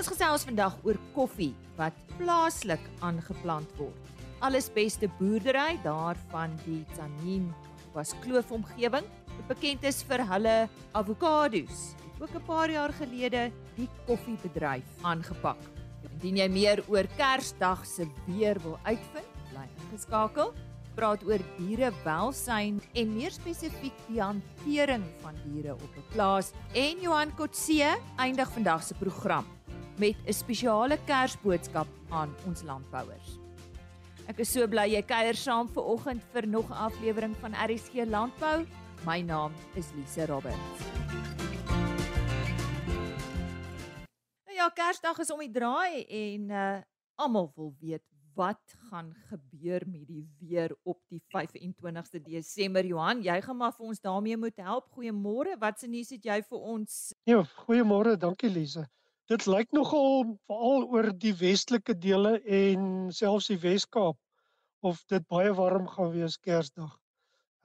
Ons gesels vandag oor koffie wat plaaslik aangeplant word. Alles beste boerdery daarvan die Tsanin was kloof omgewing, bekend is vir hulle avokados. Ook 'n paar jaar gelede die koffiebedryf aangepak. Indien jy meer oor Kersdag se weer wil uitvind, bly ingeskakel praat oor dierewelsyn en meer spesifiek die hantering van diere op 'n plaas. En Johan Kotse eindig vandag se program met 'n spesiale Kersboodskap aan ons landbouers. Ek is so bly jy kuier saam ver oggend vir nog 'n aflewering van RSG Landbou. My naam is Lise Roberts. Nou ja, Kersdag is om die draai en uh almal wil weet wat gaan gebeur met die weer op die 25ste Desember. Johan, jy gaan maar vir ons daarmee moet help. Goeiemôre. Wat se nuus het jy vir ons? Ja, goeiemôre. Dankie Lise. Dit lyk nogal veral oor die westelike dele en selfs die Wes-Kaap of dit baie warm gaan wees Kersdag.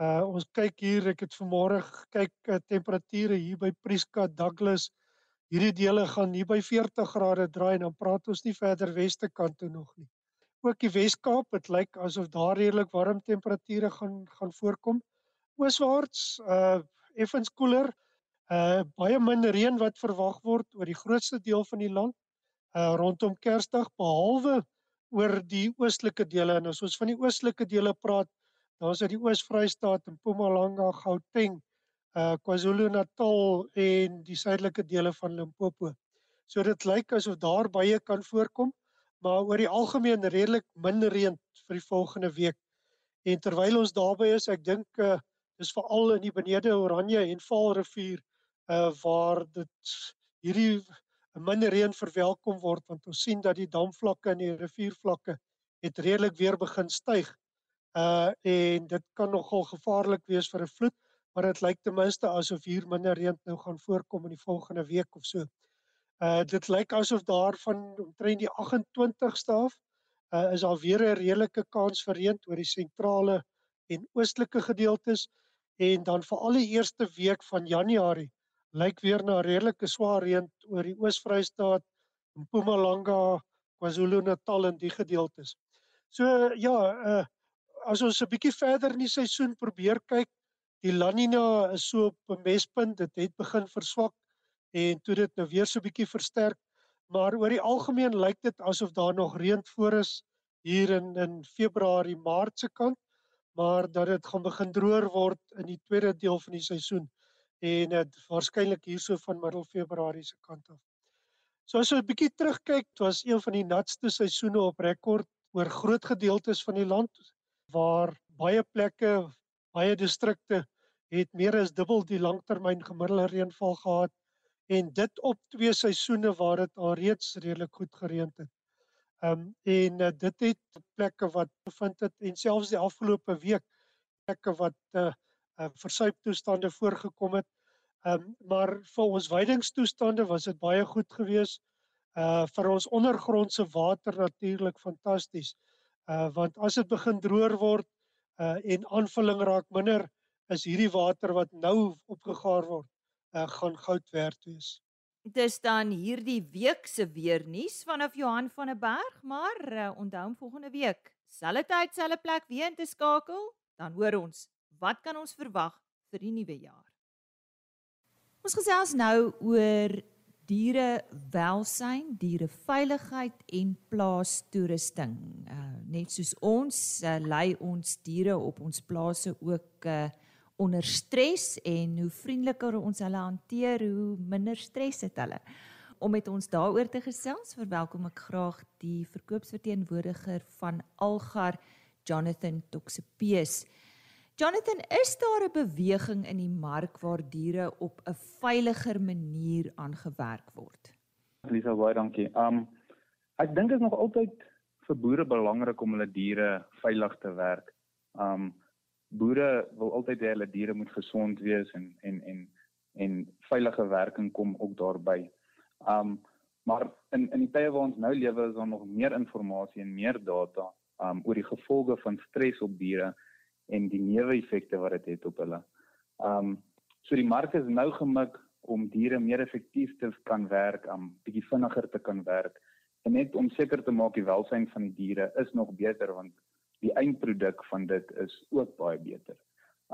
Uh ons kyk hier, ek het vanmôre gekyk uh, temperature hier by Prieska Douglas. Hierdie dele gaan hier by 40 grade draai en dan praat ons nie verder weste kant toe nog nie ook die Wes-Kaap, dit lyk asof daar redelik warm temperature gaan gaan voorkom. Ooswaarts uh effens koeler. Uh baie min reën wat verwag word oor die grootste deel van die land uh rondom Kersdag behalwe oor die oostelike dele en as ons van die oostelike dele praat, daar's uit die Oos-Vrystaat en Mpumalanga, Gauteng, uh KwaZulu-Natal en die suidelike dele van Limpopo. So dit lyk asof daar baie kan voorkom maar oor die algemeen redelik min reën vir die volgende week. En terwyl ons daarby is, ek dink uh, dis veral in die benede Oranje en Vaalrivier uh waar dit hierdie min reën verwelkom word want ons sien dat die damvlakke en die riviervlakke het redelik weer begin styg. Uh en dit kan nogal gevaarlik wees vir 'n vloed, maar dit lyk ten minste asof hier minder reën nou gaan voorkom in die volgende week of so. Uh dit lyk asof daar van omtrent die 28ste af uh is al weer 'n redelike kans vir reën oor die sentrale en oostelike gedeeltes en dan vir al die eerste week van Januarie lyk weer na redelike swaar reën oor die Oos-Vrystaat, Mpumalanga, KwaZulu-Natal en die gedeeltes. So ja, uh as ons 'n bietjie verder in die seisoen probeer kyk, die La Nina is so op 'n mespunt, dit het begin verswak en toe dit nou weer so bietjie versterk maar oor die algemeen lyk dit asof daar nog reën voor is hier in in Februarie Maart se kant maar dat dit gaan begin droër word in die tweede deel van die seisoen en dit waarskynlik hierso van middel Februarie se kant af. So as ons 'n bietjie terugkyk, dit was een van die natste seisoene op rekord oor groot gedeeltes van die land waar baie plekke, baie distrikte het meer as dubbel die langtermyn gemiddelde reënval gehad en dit op twee seisoene waar dit al reeds redelik goed gereën het. Ehm um, en uh, dit het plekke wat bevind het en selfs die afgelope week plekke wat uh, uh versuiptoestande voorgekom het. Ehm um, maar vir ons weidingstoestande was dit baie goed geweest. Uh vir ons ondergrondse water natuurlik fantasties. Uh want as dit begin droër word uh en aanvulling raak minder is hierdie water wat nou opgegaar word uh, gaan goud werd wees. Dis dan hierdie week se weer nuus vanaf Johan van der Berg, maar uh, onthou om volgende week, selfde tyd, selfde plek weer in te skakel, dan hoor ons wat kan ons verwag vir die nuwe jaar. Ons gesels nou oor diere welsyn, diere veiligheid en plaas toerusting. Uh, net soos ons uh, lei ons diere op ons plase ook uh, onder stres en hoe vriendeliker ons hulle hanteer, hoe minder stres het hulle. Om met ons daaroor te gesels, verwelkom ek graag die verkoopsverteenwoordiger van Algar, Jonathan Toxepees. Jonathan, is daar 'n beweging in die mark waar diere op 'n veiliger manier aangewerk word? Lisa, baie dankie. Um ek dink dit is nog altyd vir boere belangrik om hulle diere veilig te werk. Um boere wil altyd hê hulle diere moet gesond wees en en en en veilige werking kom ook daarbey. Um maar in in die tye waar ons nou lewe is daar nog meer inligting en meer data um oor die gevolge van stres op diere en die neeweffekte wat dit het op hulle. Um so die mark is nou gemik om diere meer effektief te kan werk, om bietjie vinniger te kan werk en net om seker te maak die welstand van die diere is nog beter want die eindproduk van dit is ook baie beter.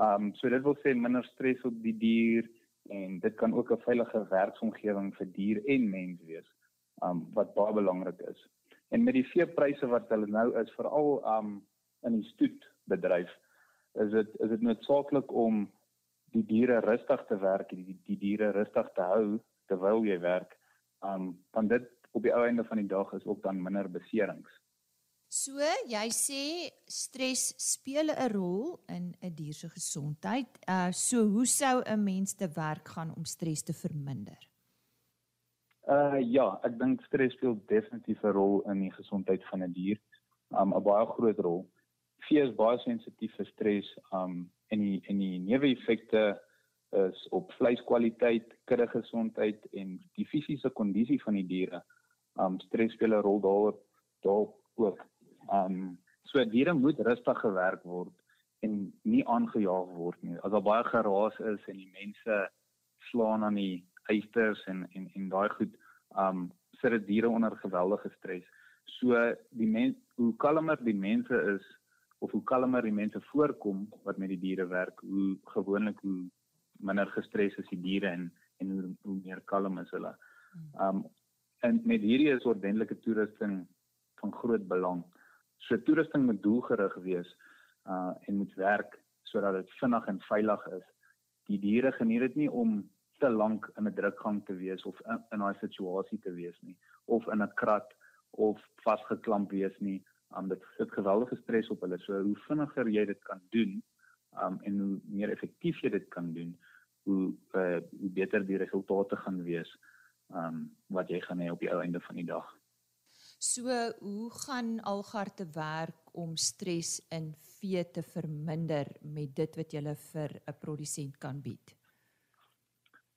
Um so dit wil sê minder stres op die dier en dit kan ook 'n veilige werksomgewing vir dier en mens wees. Um wat baie belangrik is. En met die veepryse wat hulle nou is veral um in die stoetbedryf is dit is dit noodsaaklik om die diere rustig te werk, die die diere rustig te hou terwyl jy werk. Um want dit op die ou einde van die dag is ook dan minder beserings. So, jy sê stres speel 'n rol in 'n dier se gesondheid. Uh so hoe sou 'n mens te werk gaan om stres te verminder? Uh ja, ek dink stres speel definitief 'n rol in die gesondheid van 'n die dier. Um 'n baie groot rol. Vee is baie sensitief vir stres um en die en die neeweffekte is op vleiskwaliteit, kudde gesondheid en die fisiese kondisie van die diere um stres speel 'n rol daarop daarop ook. Um so diere moet rustig gewerk word en nie aangejaag word nie. As daar baie geraas is en die mense slaan aan die eisters en en en daai goed um sit dit diere onder geweldige stres. So die mens hoe kalmer die mense is of hoe kalmer die mense voorkom wat met die diere werk, hoe gewoonlik hoe minder gestres is die diere en en hoe, hoe meer kalm is hulle. Um en met hierdie is ordentlike toerusting van groot belang. So toerusting moet doelgerig wees uh en moet werk sodat dit vinnig en veilig is. Die diere geniet dit nie om te lank in 'n drukgang te wees of in, in daai situasie te wees nie of in 'n krat of vasgeklamp wees nie. Um dit sit geweldige stres op hulle. So hoe vinniger jy dit kan doen um en hoe meer effektief jy dit kan doen, hoe uh, hoe beter die resultate gaan wees um wat jy gaan hê op die ou einde van die dag. So, hoe gaan Algar te werk om stres in vee te verminder met dit wat jy vir 'n produsent kan bied?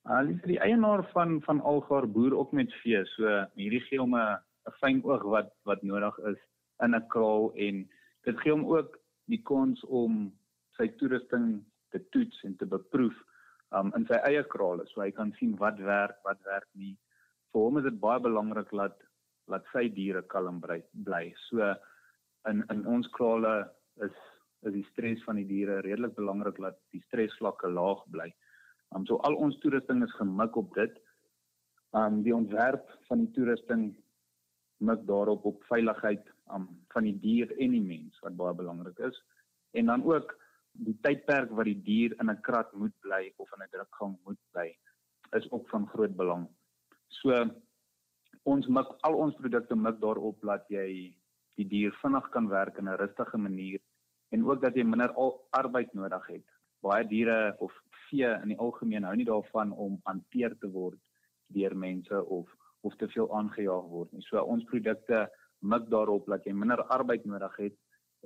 Al uh, die eienaar van van Algar boer ook met vee, so hierdie gee hom 'n 'n fyn oog wat wat nodig is in 'n kraal en dit gee hom ook die kans om sy toerusting te toets en te beproef um, in sy eie kraal, so hy kan sien wat werk, wat werk nie vir hom is dit baie belangrik dat dat sy diere kalm bly. So in in ons krale is is die stres van die diere redelik belangrik dat die stresvlakke laag bly. Um so al ons toerusting is gemik op dit. Um die ontwerp van die toerusting mik daarop op veiligheid um van die dier en die mens wat baie belangrik is. En dan ook die tydperk wat die dier in 'n krat moet bly of in 'n drukgang moet bly is ook van groot belang. So ons mik al ons produkte mik daarop dat jy die dier vinnig kan werk in 'n rustige manier en ook dat jy minder arbeid nodig het. Baie diere of vee in die algemeen hou nie daarvan om hanteer te word deur mense of of te veel aangejaag word nie. So ons produkte mik daarop dat jy minder arbeid nodig het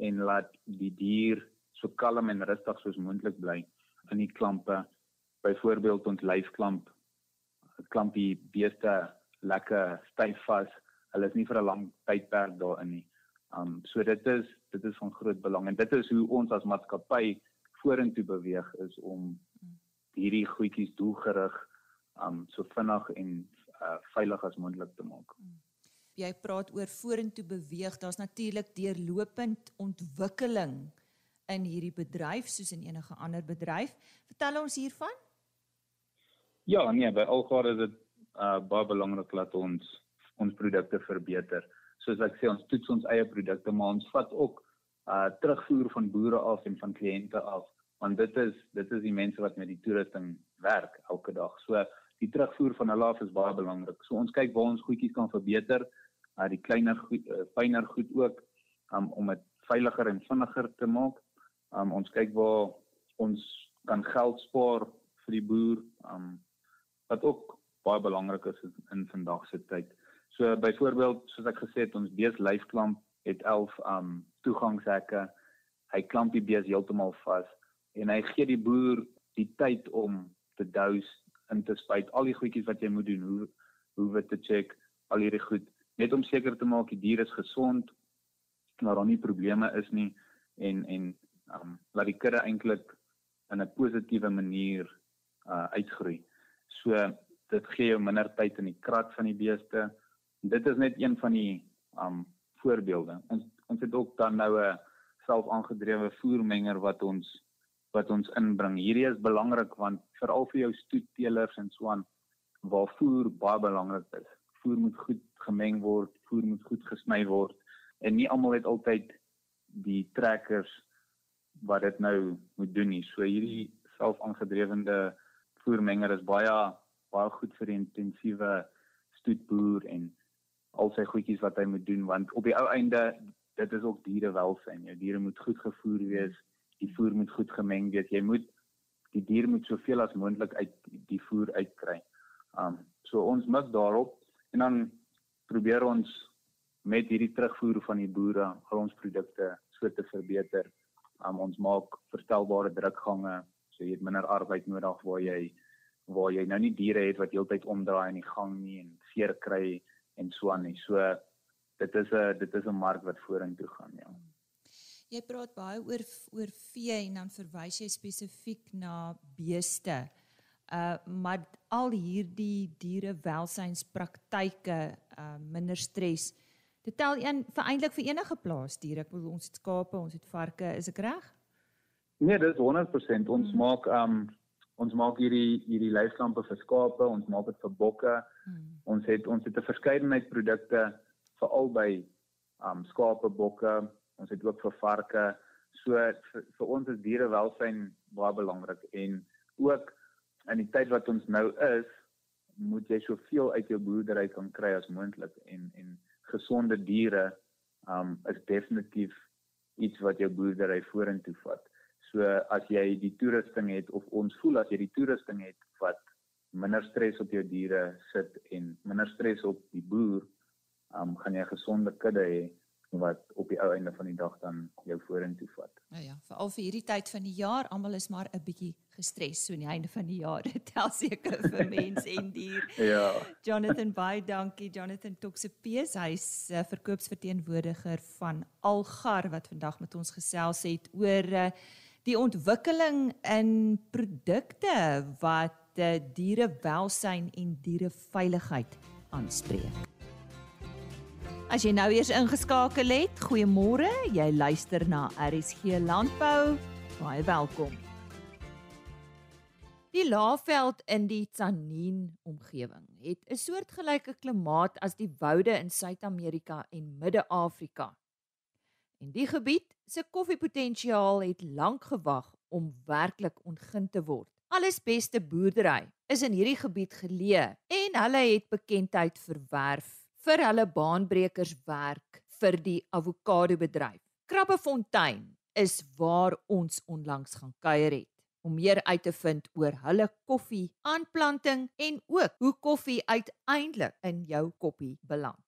en laat die dier so kalm en rustig soos moontlik bly in die klampe. Byvoorbeeld ons lyfklamp klamp die beeste lekker styf vas. Hulle is nie vir 'n lang tydperk daarin nie. Um so dit is dit is van groot belang en dit is hoe ons as maatskappy vorentoe beweeg is om hierdie goedjies doelgerig um so vinnig en uh, veilig as moontlik te maak. Jy praat oor vorentoe beweeg. Daar's natuurlik deurlopend ontwikkeling in hierdie bedryf soos in enige ander bedryf. Vertel ons hiervan. Ja, nee, by Algar is dit uh baie belangrik dat ons ons produkte verbeter. Soos ek sê, ons toets ons eie produkte, maar ons vat ook uh terugvoer van boere af en van kliënte af, want dit is dit is die mense wat met die toerusting werk elke dag. So die terugvoer van hulle af is baie belangrik. So ons kyk waar ons goedjies kan verbeter, uh die kleiner goed, uh, fynere goed ook um, om dit veiliger en vinniger te maak. Um ons kyk waar ons kan geld spaar vir die boer. Um wat ook baie belangrik is in vandag se tyd. So byvoorbeeld soos ek gesê het ons bees lyfklamp het 11 um toegangshekke. Hy klamp die bees heeltemal vas en hy gee die boer die tyd om te dous in te spuit al die goedjies wat jy moet doen, hoe hoe wat te check, al hierdie goed, net om seker te maak die dier is gesond, dat daar nie probleme is nie en en um laat die kudde eintlik in 'n positiewe manier uh uitgroei. So dit gee jou minder tyd in die krat van die beeste. Dit is net een van die um voorbeelde. Ons ons het ook dan nou 'n selfaangedrewe voermenger wat ons wat ons inbring. Hierdie is belangrik want veral vir jou stoetteelers en so aan waar voer baie belangrik is. Voer moet goed gemeng word, voer moet goed gesny word en nie almal het altyd die trekkers wat dit nou moet doen nie. So hierdie selfaangedrewende voermenger is baie baie goed vir die intensiewe stoetboer en al sy goedjies wat hy moet doen want op die ou einde dit is ook dierewelsyn. Jou diere moet goed gevoer wees, die voer moet goed gemeng wees. Jy moet die dier moet soveel as moontlik uit die voer uitkry. Um so ons mik daarop en dan probeer ons met hierdie terugvoer van die boere al ons produkte so te verbeter. Um ons maak verstelbare drukgange, so jy het minder arbeid nodig waar jy waar jy nou nie diere het wat heeltyd omdraai in die gang nie en seer kry en so aan nie. So dit is 'n dit is 'n mark wat vorentoe gaan, ja. Jy praat baie oor oor vee en dan verwys jy spesifiek na beeste. Uh maar al hierdie dierewelsynspraktyke, uh minder stres. Dit tel een vir eintlik vir enige plaasdier. Ek bedoel ons het skape, ons het varke, is ek reg? Nee, dit is 100%. Ons hmm. maak um ons maak hierdie hierdie lyslampe vir skape, ons maak dit vir bokke. Hmm. Ons het ons het 'n verskeidenheid produkte vir albei um skape, bokke, ons het ook vir varke. So vir, vir ons is dierewelsyn baie belangrik en ook in die tyd wat ons nou is, moet jy soveel uit jou boerdery kan kry as moontlik en en gesonde diere um is definitief iets wat jou boerdery vorentoe vat. So as jy die toerusting het of ons voel as jy die toerusting het wat minder stres op jou diere sit en minder stres op die boer, um, gaan jy 'n gesonde kudde hê wat op die ou einde van die dag dan jou vorentoe vat. Nou ja, veral vir hierdie tyd van die jaar, almal is maar 'n bietjie gestres so aan die einde van die jaar. Dit tel seker vir mens en dier. Ja. Jonathan baie dankie. Jonathan Toxepees, hy's uh, verkoopsverteenwoordiger van Algar wat vandag met ons gesels het oor uh, die ontwikkeling in produkte wat uh, dierewelsyn en diereveiligheid aanspreek. As jy nou eers ingeskakel het, goeiemôre. Jy luister na RSG Landbou. Baie welkom. Die Laagveld in die Tsanin omgewing het 'n soortgelyke klimaat as die woude in Suid-Amerika en Midde-Afrika. En die gebied se koffiepotensiaal het lank gewag om werklik ontgin te word. Alles beste boerdery is in hierdie gebied geleë en hulle het bekendheid verwerf vir hulle baanbrekerswerk vir die avokado bedryf. Krabbefontein is waar ons onlangs gaan kuier het om meer uit te vind oor hulle koffie aanplanting en ook hoe koffie uiteindelik in jou koppie beland.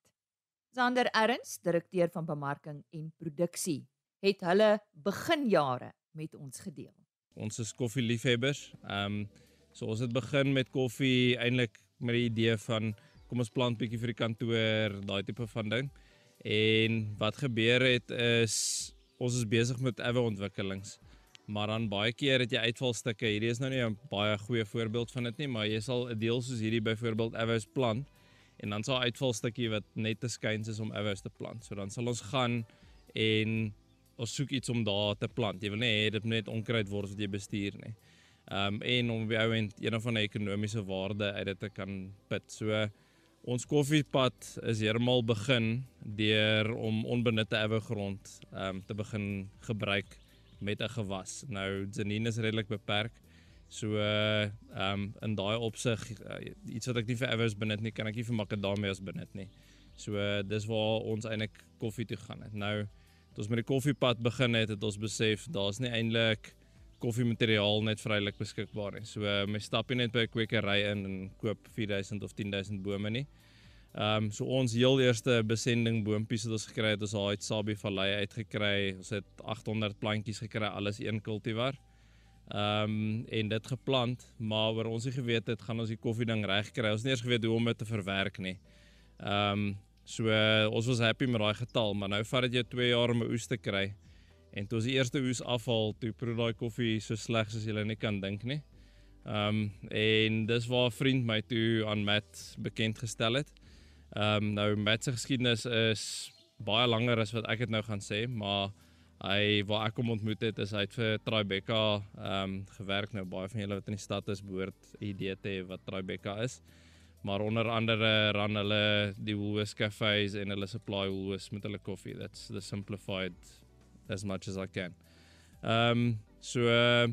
Sander Erns, direkteur van bemarking en produksie, het hulle beginjare met ons gedeel. Ons is koffieliefhebbers. Ehm um, so ons het begin met koffie eintlik met die idee van kom ons plant bietjie vir die kantoor, daai tipe van ding. En wat gebeur het is ons is besig met ewe ontwikkelings. Maar dan baie keer het jy uitvalstukke. Hierdie is nou nie 'n baie goeie voorbeeld van dit nie, maar jy sal 'n deel soos hierdie byvoorbeeld ewe plant en dan sal uitvalstukkie wat net te skuins is om ewes te plant. So dan sal ons gaan en ons soek iets om daar te plant. Jy wil nie hê dit moet net onkruid word wat jy bestuur nie. Ehm um, en om by ou en een of ander ekonomiese waarde uit dit te kan put. So ons koffiepad is heeltemal begin deur om onbenutte ewe grond ehm um, te begin gebruik met 'n gewas. Nou Janine is redelik beperk. So ehm uh, um, in daai opsig uh, iets wat ek nie vir Evers benut nie, kan ek nie vir Macadamias benut nie. So uh, dis waar ons eintlik koffie toe gaan het. Nou toe ons met die koffiepad begin het, het ons besef daar's nie eintlik koffiemateriaal net vrylik beskikbaar nie. So uh, my stap net by 'n kwekery in en koop 4000 of 10000 bome nie. Ehm um, so ons heel eerste besending boompies wat ons gekry het, ons het uit Sabie Vallei uitgekry. Ons het 800 plantjies gekry, alles een kultivar. Ehm um, en dit geplant, maar oor ons nie geweet het gaan ons die koffie ding reg kry. Ons het nie eers geweet hoe om dit te verwerk nie. Ehm um, so uh, ons was happy met daai getal, maar nou vat dit jou 2 jaar om 'n oes te kry. En toe ons die eerste oes afhaal, toe proe daai koffie so sleg soos jy net kan dink nie. Ehm um, en dis waar 'n vriend my toe aan Matt bekend gestel het. Ehm um, nou Matt se geskiedenis is baie langer as wat ek dit nou gaan sê, maar hy waar ek hom ontmoet het is hy het vir Tribeca ehm um, gewerk nou baie van julle wat in die stad is behoort 'n idee te hê wat Tribeca is. Maar onder andere ran hulle die Woolworths cafes en hulle supply Woolworths met hulle koffie. That's the simplified as much as I can. Ehm um, so uh,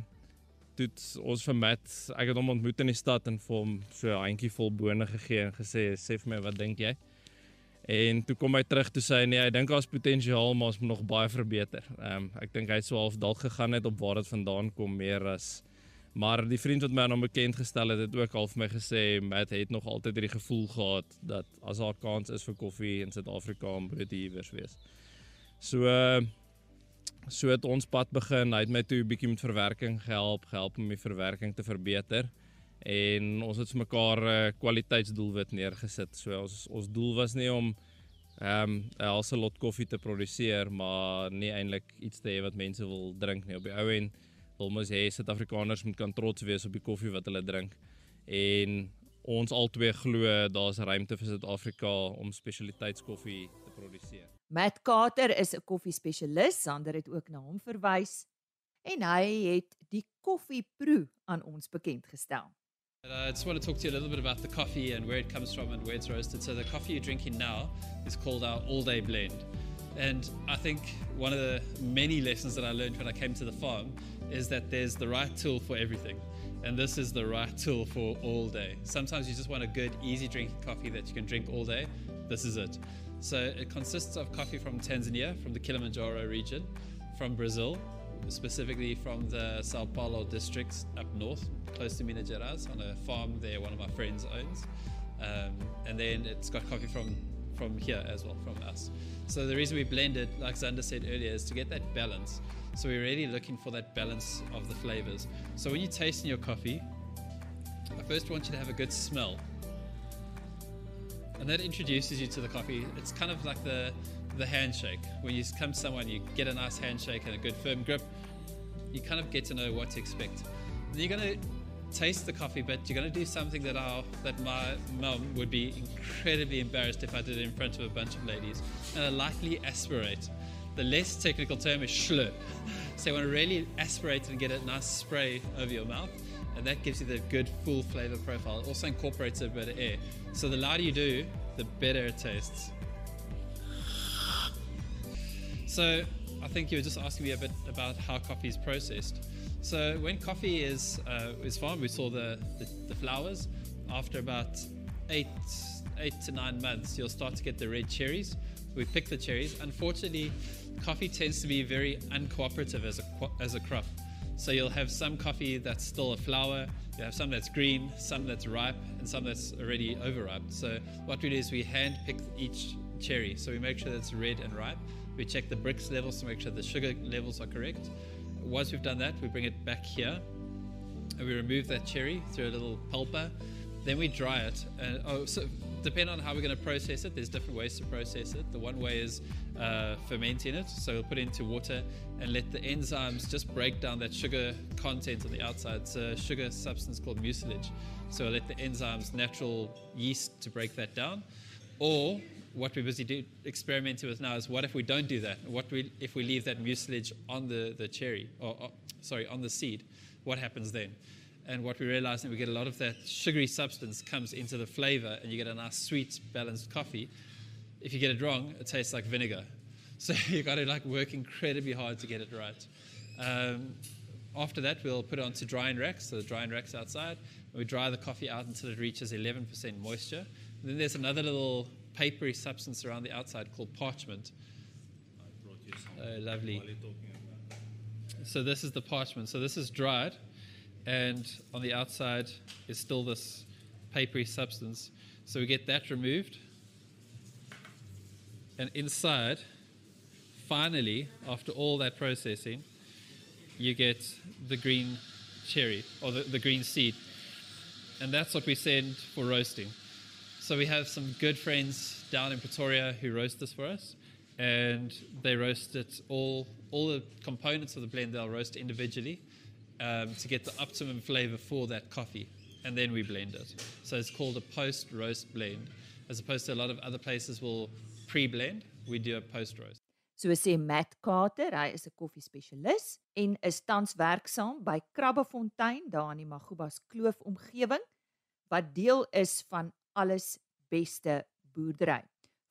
dit ons vir Matt, ek het hom ontmoet in die stad en vir hom so 'n handjie vol bone gegee en gesê sê vir my wat dink jy? En toe kom hy terug toe sê nee, hy dink daar's potensiaal maar ons moet nog baie verbeter. Ehm um, ek dink hy het so half dalk gegaan het op waar dit vandaan kom meer as maar die vriend wat my aan hom bekend gestel het het ook al vir my gesê Matt het nog altyd hierdie gevoel gehad dat as daar kans is vir koffie in Suid-Afrika om brood iewers wees. So uh, so het ons pad begin. Hy het my toe 'n bietjie met verwerking gehelp, gehelp om die verwerking te verbeter. En ons het vir mekaar 'n uh, kwaliteitsdoelwit neergesit. So ons ons doel was nie om ehm um, 'n Hazelot koffie te produseer, maar nie eintlik iets te hê wat mense wil drink nie. Op die ou en wil mos hê Suid-Afrikaners moet kan trots wees op die koffie wat hulle drink. En ons albei glo daar's ruimte vir Suid-Afrika om spesialiteitskoffie te produseer. Matt Carter is 'n koffiespesialis, Sander het ook na hom verwys en hy het die koffieproe aan ons bekend gestel. Uh, I just want to talk to you a little bit about the coffee and where it comes from and where it's roasted. So the coffee you're drinking now is called our all-day blend. And I think one of the many lessons that I learned when I came to the farm is that there's the right tool for everything. And this is the right tool for all day. Sometimes you just want a good, easy drinking coffee that you can drink all day. This is it. So it consists of coffee from Tanzania, from the Kilimanjaro region, from Brazil, specifically from the Sao Paulo district up north, close to Minas Gerais, on a farm there one of my friends owns. Um, and then it's got coffee from from here as well, from us. So the reason we blend it, like Xander said earlier, is to get that balance. So we're really looking for that balance of the flavors. So when you're tasting your coffee, I first want you to have a good smell and that introduces you to the coffee. It's kind of like the the handshake. When you come to someone, you get a nice handshake and a good firm grip. You kind of get to know what to expect. And you're going to taste the coffee, but you're going to do something that our that my mum would be incredibly embarrassed if I did it in front of a bunch of ladies. And I lightly aspirate. The less technical term is schlurp. So you want to really aspirate and get a nice spray over your mouth and that gives you the good full flavor profile. It also incorporates a bit of air. So the louder you do, the better it tastes. So I think you were just asking me a bit about how coffee is processed. So when coffee is uh, is farmed, we saw the, the, the flowers. After about eight eight to nine months, you'll start to get the red cherries. We pick the cherries. Unfortunately, coffee tends to be very uncooperative as a as a crop. So you'll have some coffee that's still a flower, you have some that's green, some that's ripe, and some that's already overripe. So what we do is we hand pick each cherry. So we make sure that it's red and ripe. We check the Brix levels to make sure the sugar levels are correct. Once we've done that, we bring it back here and we remove that cherry through a little pulper. Then we dry it. And, oh, so depending on how we're going to process it, there's different ways to process it. The one way is uh, fermenting it. So we'll put it into water and let the enzymes just break down that sugar content on the outside. It's a sugar substance called mucilage. So we'll let the enzymes, natural yeast, to break that down. Or what we're busy do, experimenting with now is what if we don't do that? What we, if we leave that mucilage on the, the cherry, or, or sorry, on the seed? What happens then? And what we realize is we get a lot of that sugary substance comes into the flavor, and you get a nice sweet, balanced coffee. If you get it wrong, it tastes like vinegar. So you've got to like work incredibly hard to get it right. Um, after that, we'll put it onto drying racks. So the drying racks outside. we dry the coffee out until it reaches 11% moisture. And then there's another little papery substance around the outside called parchment. Uh, lovely. So this is the parchment. So this is dried, and on the outside is still this papery substance. So we get that removed, and inside, finally, after all that processing, you get the green cherry or the, the green seed, and that's what we send for roasting. So we have some good friends down in Pretoria who roast this for us, and they roast it all. All the components of the blend they'll roast individually, um, to get the optimum flavor for that coffee, and then we blend it. So it's called a post roast blend, as opposed to a lot of other places will pre blend. We do a post roast. So sê Matt Carter, hy is 'n koffiespesialis en is tans werksaam by Krabbefontein daar in die Magubas Kloof omgewing wat deel is van alles beste boerdery.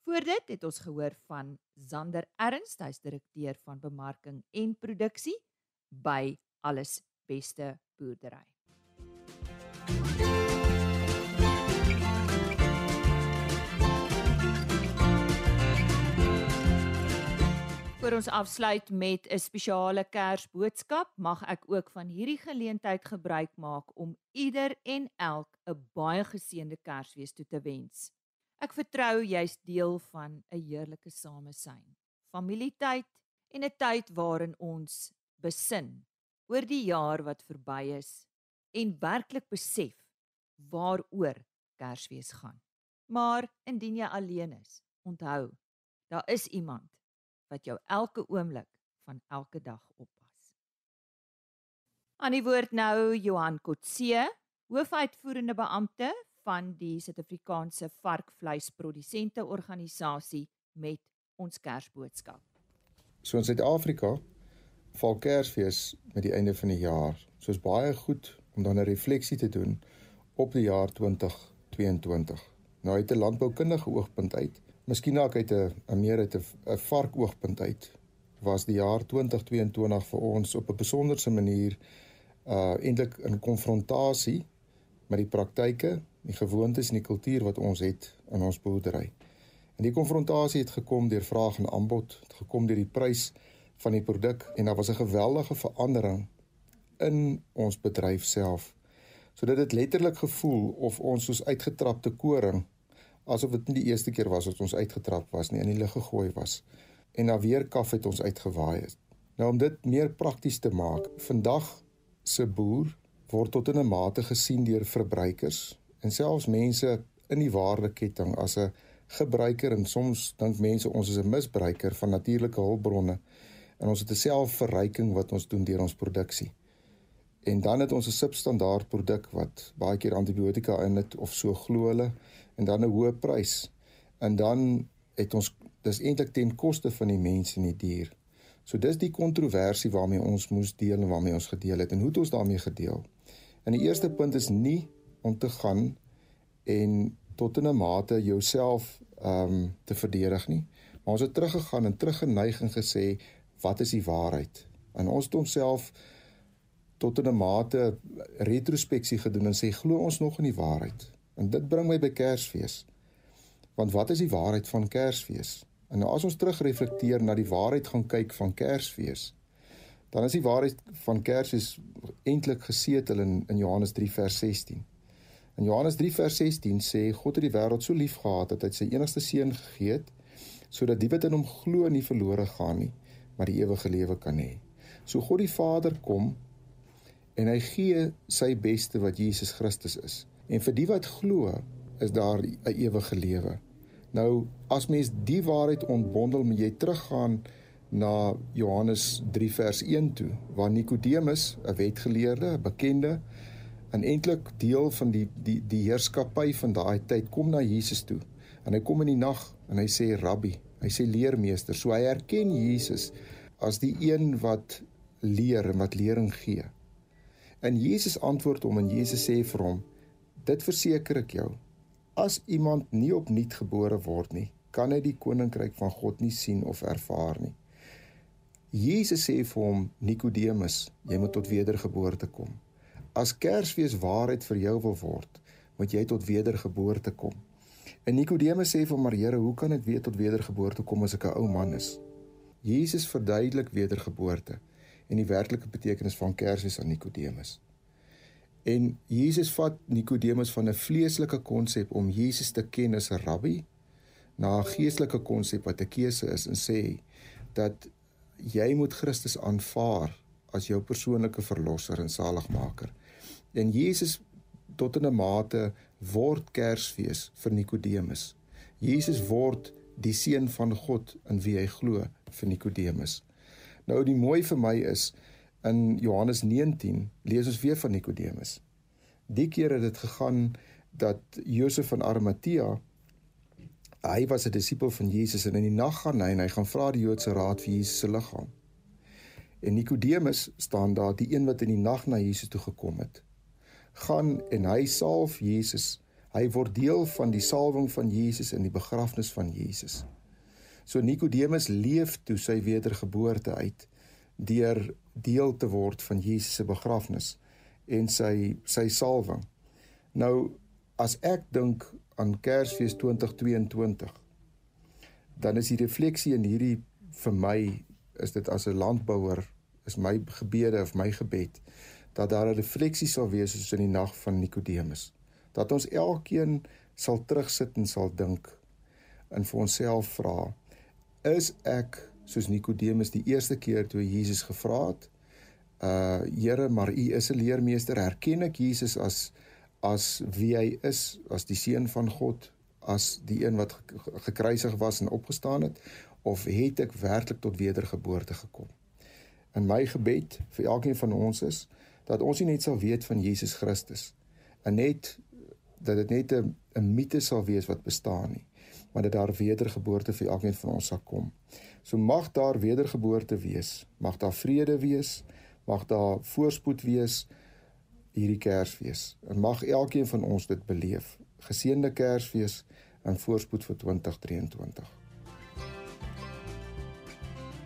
Voor dit het ons gehoor van Zander Ernst, hy's direkteur van bemarking en produksie by Alles Beste Boerdery. Vir ons afsluit met 'n spesiale Kersboodskap, mag ek ook van hierdie geleentheid gebruik maak om ieder en elk 'n baie geseënde Kersfees toe te wens. Ek vertrou jy's deel van 'n heerlike samesyn, familietyd en 'n tyd waarin ons besin oor die jaar wat verby is en werklik besef waaroor Kersfees gaan. Maar indien jy alleen is, onthou, daar is iemand wat jou elke oomblik van elke dag oppas. Aan die woord nou Johan Kotse, hoofuitvoerende beampte van die Suid-Afrikaanse varkvleisprodusente organisasie met ons Kersboodskap. So in Suid-Afrika val Kersfees met die einde van die jaar. So is baie goed om dan 'n refleksie te doen op die jaar 2022. Nou uit 'n landboukundige oogpunt uit Miskien ook uit 'n 'n meer uit 'n varkoogpunt uit was die jaar 2022 vir ons op 'n besonderse manier uh eintlik in konfrontasie met die praktyke, die gewoontes en die kultuur wat ons het in ons boerdery. En die konfrontasie het gekom deur vraag en aanbod, het gekom deur die prys van die produk en daar was 'n geweldige verandering in ons bedryf self. So dit het letterlik gevoel of ons soos uitgetrapte koring asof dit nie die eerste keer was wat ons uitgetrap was nie, in die lug gegooi was en dan weer kaf het ons uitgewaai het. Nou om dit meer prakties te maak, vandag se boer word tot in 'n mate gesien deur verbruikers en selfs mense in die waardeketting as 'n gebruiker en soms dink mense ons is 'n misbruiker van natuurlike hulpbronne en ons het 'n selfverryking wat ons doen deur ons produksie. En dan het ons 'n substandaard produk wat baie keer antibiotika in het of so glo hulle en dan 'n hoë prys. En dan het ons dis eintlik ten koste van die mens en die dier. So dis die kontroversie waarmee ons moes deel en waarmee ons gedeel het en hoe het ons daarmee gedeel? En die eerste punt is nie om te gaan en tot in 'n mate jouself ehm um, te verdedig nie. Maar ons het teruggegaan en teruggeneig en gesê wat is die waarheid? En ons het onsself tot in 'n mate retrospeksie gedoen en sê glo ons nog in die waarheid? En dit bring my by Kersfees. Want wat is die waarheid van Kersfees? En nou as ons terugreflekteer na die waarheid gaan kyk van Kersfees, dan is die waarheid van Kersfees eintlik gesetel in in Johannes 3 vers 16. In Johannes 3 vers 16 sê God het die wêreld so lief gehad dat hy sy enigste seun gegee het sodat die wat in hom glo nie verlore gaan nie, maar die ewige lewe kan hê. So God die Vader kom en hy gee sy beste wat Jesus Christus is. En vir die wat glo, is daar 'n ewige lewe. Nou as mens die waarheid ontbondel, moet jy teruggaan na Johannes 3 vers 1 toe, waar Nikodemus, 'n wetgeleerde, 'n bekende, en eintlik deel van die die die heerskappy van daai tyd kom na Jesus toe. En hy kom in die nag en hy sê rabbi, hy sê leermeester. So hy erken Jesus as die een wat leer en wat lering gee. En Jesus antwoord hom en Jesus sê vir hom: Dit verseker ek jou. As iemand nie opnuut gebore word nie, kan hy die koninkryk van God nie sien of ervaar nie. Jesus sê vir hom Nikodemus, jy moet tot wedergeboorte kom. As Kersfees waarheid vir jou wil word, moet jy tot wedergeboorte kom. En Nikodemus sê vir hom: "Maar Here, hoe kan ek weer tot wedergeboorte kom as ek 'n ou man is?" Jesus verduidelik wedergeboorte en die werklike betekenis van Kersfees aan Nikodemus. En Jesus vat Nikodemus van 'n vleeslike konsep om Jesus te ken as 'n rabbi na 'n geestelike konsep wat 'n keuse is en sê dat jy moet Christus aanvaar as jou persoonlike verlosser en saligmaker. En Jesus tot in 'n mate word Kersfees vir Nikodemus. Jesus word die seun van God in wie hy glo vir Nikodemus. Nou die mooi vir my is In Johannes 19 lees ons weer van Nikodemus. Die keer het dit gegaan dat Josef van Arimatea hy was 'n disipel van Jesus en in die nag gaan hy en hy gaan vra die Joodse raad vir Jesus se liggaam. En Nikodemus staan daar, die een wat in die nag na Jesus toe gekom het. Gaan en hy salf Jesus. Hy word deel van die salwing van Jesus in die begrafnis van Jesus. So Nikodemus leef toe sy wedergeboorte uit deur deel te word van Jesus se begrafnis en sy sy salwing. Nou as ek dink aan Kersfees 2022 dan is die refleksie in hierdie vir my is dit as 'n landbouer is my gebede of my gebed dat daar 'n refleksie sal wees soos in die nag van Nikodemus. Dat ons elkeen sal terugsit en sal dink en vir onsself vra: Is ek soos Nikodemus die eerste keer toe Jesus gevra het: "Uh Here, maar U is 'n leermeester, herken ek Jesus as as wie hy is, as die seun van God, as die een wat gekruisig was en opgestaan het?" of het ek werklik tot wedergeboorte gekom? In my gebed vir elkeen van ons is dat ons nie net sal weet van Jesus Christus en net dat dit net 'n 'n mite sal wees wat bestaan nie, maar dat daar wedergeboorte vir elkeen van ons sal kom. So mag daar wedergeboorte wees, mag daar vrede wees, mag daar voorspoed wees hierdie Kersfees. En mag elkeen van ons dit beleef. Geseënde Kersfees en voorspoed vir 2023.